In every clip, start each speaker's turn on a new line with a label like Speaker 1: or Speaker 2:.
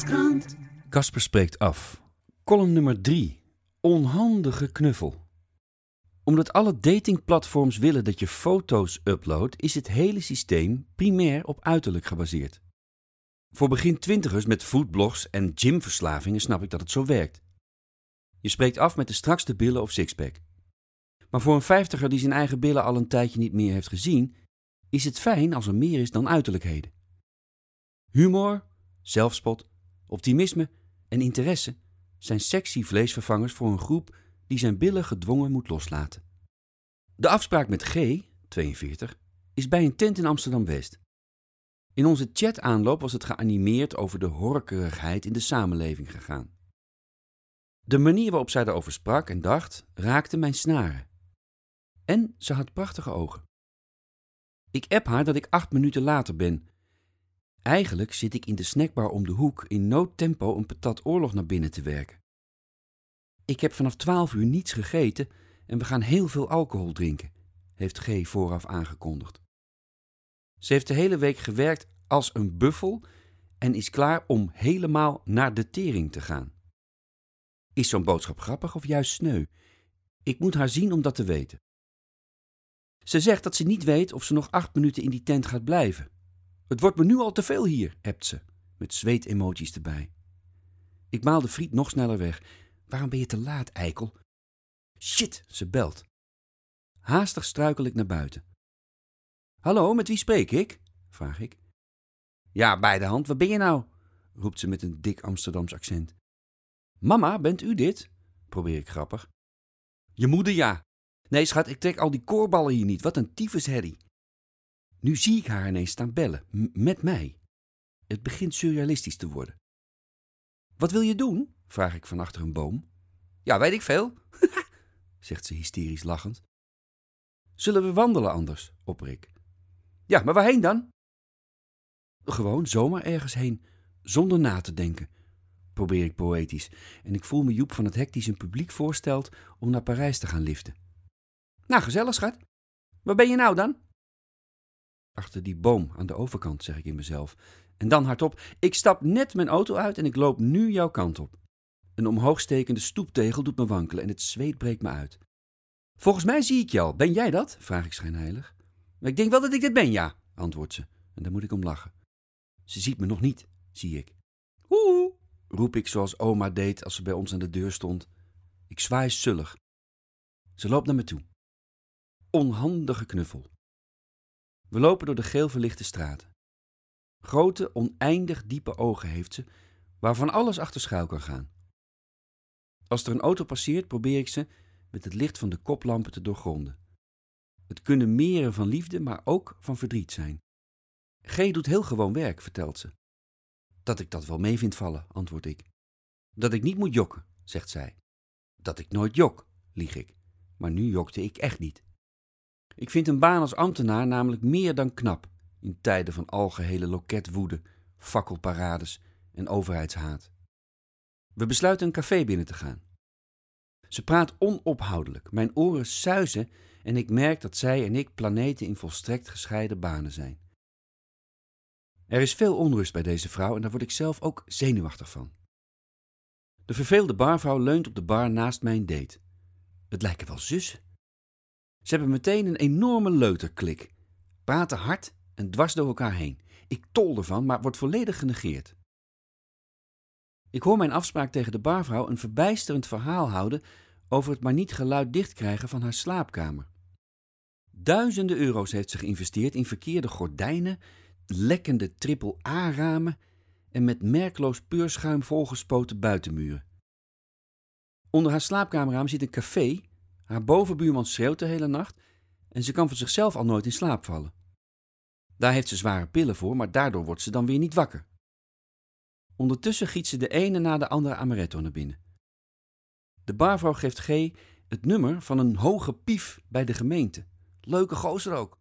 Speaker 1: Volkskrant.
Speaker 2: Casper spreekt af. Column nummer 3. Onhandige knuffel. Omdat alle datingplatforms willen dat je foto's uploadt, is het hele systeem primair op uiterlijk gebaseerd. Voor begin twintigers met foodblogs en gymverslavingen snap ik dat het zo werkt. Je spreekt af met de strakste billen of sixpack. Maar voor een vijftiger die zijn eigen billen al een tijdje niet meer heeft gezien, is het fijn als er meer is dan uiterlijkheden. Humor, zelfspot, optimisme en interesse zijn sexy vleesvervangers voor een groep die zijn billen gedwongen moet loslaten. De afspraak met G, 42, is bij een tent in Amsterdam-West. In onze chat-aanloop was het geanimeerd over de horkerigheid in de samenleving gegaan. De manier waarop zij erover sprak en dacht raakte mijn snaren. En ze had prachtige ogen. Ik app haar dat ik acht minuten later ben. Eigenlijk zit ik in de snackbar om de hoek in noodtempo een patat oorlog naar binnen te werken. Ik heb vanaf twaalf uur niets gegeten en we gaan heel veel alcohol drinken, heeft G vooraf aangekondigd. Ze heeft de hele week gewerkt als een buffel en is klaar om helemaal naar de tering te gaan. Is zo'n boodschap grappig of juist sneu? Ik moet haar zien om dat te weten. Ze zegt dat ze niet weet of ze nog acht minuten in die tent gaat blijven. Het wordt me nu al te veel hier, hebt ze, met zweet-emoties erbij. Ik maal de friet nog sneller weg. Waarom ben je te laat, eikel? Shit, ze belt. Haastig struikel ik naar buiten. Hallo, met wie spreek ik? vraag ik. Ja, bij de hand, waar ben je nou? roept ze met een dik Amsterdams accent. Mama, bent u dit? probeer ik grappig. Je moeder, ja. Nee, schat, ik trek al die koorballen hier niet. Wat een tyfusherrie. Nu zie ik haar ineens staan bellen. Met mij. Het begint surrealistisch te worden. Wat wil je doen? vraag ik van achter een boom. Ja, weet ik veel, zegt ze hysterisch lachend. Zullen we wandelen anders? opper ik. Ja, maar waarheen dan? Gewoon zomaar ergens heen, zonder na te denken, probeer ik poëtisch. En ik voel me Joep van het Hek die zijn publiek voorstelt om naar Parijs te gaan liften. Nou, gezellig, schat. Waar ben je nou dan? Achter die boom aan de overkant, zeg ik in mezelf. En dan hardop: Ik stap net mijn auto uit en ik loop nu jouw kant op. Een omhoogstekende stoeptegel doet me wankelen en het zweet breekt me uit. Volgens mij zie ik je al. Ben jij dat? vraag ik schijnheilig. Ik denk wel dat ik dit ben, ja, antwoordt ze. En daar moet ik om lachen. Ze ziet me nog niet, zie ik. Oeh, roep ik zoals oma deed als ze bij ons aan de deur stond. Ik zwaai zullig. Ze loopt naar me toe. Onhandige knuffel. We lopen door de geel verlichte straten. Grote, oneindig diepe ogen heeft ze, waarvan alles achter schuil kan gaan. Als er een auto passeert, probeer ik ze met het licht van de koplampen te doorgronden. Het kunnen meren van liefde, maar ook van verdriet zijn. G doet heel gewoon werk, vertelt ze. Dat ik dat wel mee vind vallen, antwoord ik. Dat ik niet moet jokken, zegt zij. Dat ik nooit jok, lieg ik. Maar nu jokte ik echt niet. Ik vind een baan als ambtenaar namelijk meer dan knap in tijden van algehele loketwoede, fakkelparades en overheidshaat. We besluiten een café binnen te gaan. Ze praat onophoudelijk, mijn oren suizen en ik merk dat zij en ik planeten in volstrekt gescheiden banen zijn. Er is veel onrust bij deze vrouw en daar word ik zelf ook zenuwachtig van. De verveelde barvrouw leunt op de bar naast mijn date. Het lijken wel zussen. Ze hebben meteen een enorme leuterklik, praten hard en dwars door elkaar heen. Ik tol ervan, maar word volledig genegeerd. Ik hoor mijn afspraak tegen de barvrouw een verbijsterend verhaal houden over het maar niet geluid dichtkrijgen van haar slaapkamer. Duizenden euro's heeft ze geïnvesteerd in verkeerde gordijnen, lekkende triple-A-ramen en met merkloos peurschuim volgespoten buitenmuren. Onder haar slaapkamerraam zit een café, haar bovenbuurman schreeuwt de hele nacht en ze kan van zichzelf al nooit in slaap vallen. Daar heeft ze zware pillen voor, maar daardoor wordt ze dan weer niet wakker. Ondertussen giet ze de ene na de andere amaretto naar binnen. De barvrouw geeft G het nummer van een hoge pief bij de gemeente. Leuke gozer ook.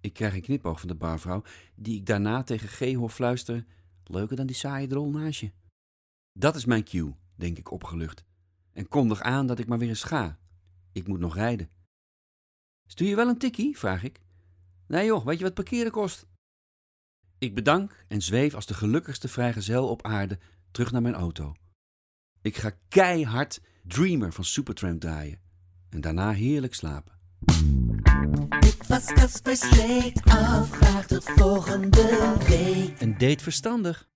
Speaker 2: Ik krijg een knipoog van de barvrouw, die ik daarna tegen G hoor fluisteren. Leuker dan die saaie drol. Dat is mijn cue, denk ik opgelucht. En kondig aan dat ik maar weer eens ga. Ik moet nog rijden. Stuur je wel een tikkie? vraag ik. Nee joh, weet je wat parkeren kost? Ik bedank en zweef als de gelukkigste vrijgezel op aarde terug naar mijn auto. Ik ga keihard Dreamer van Supertramp draaien en daarna heerlijk slapen.
Speaker 1: Dit was Casper Sleek. Afvraag tot volgende week.
Speaker 2: Een date verstandig.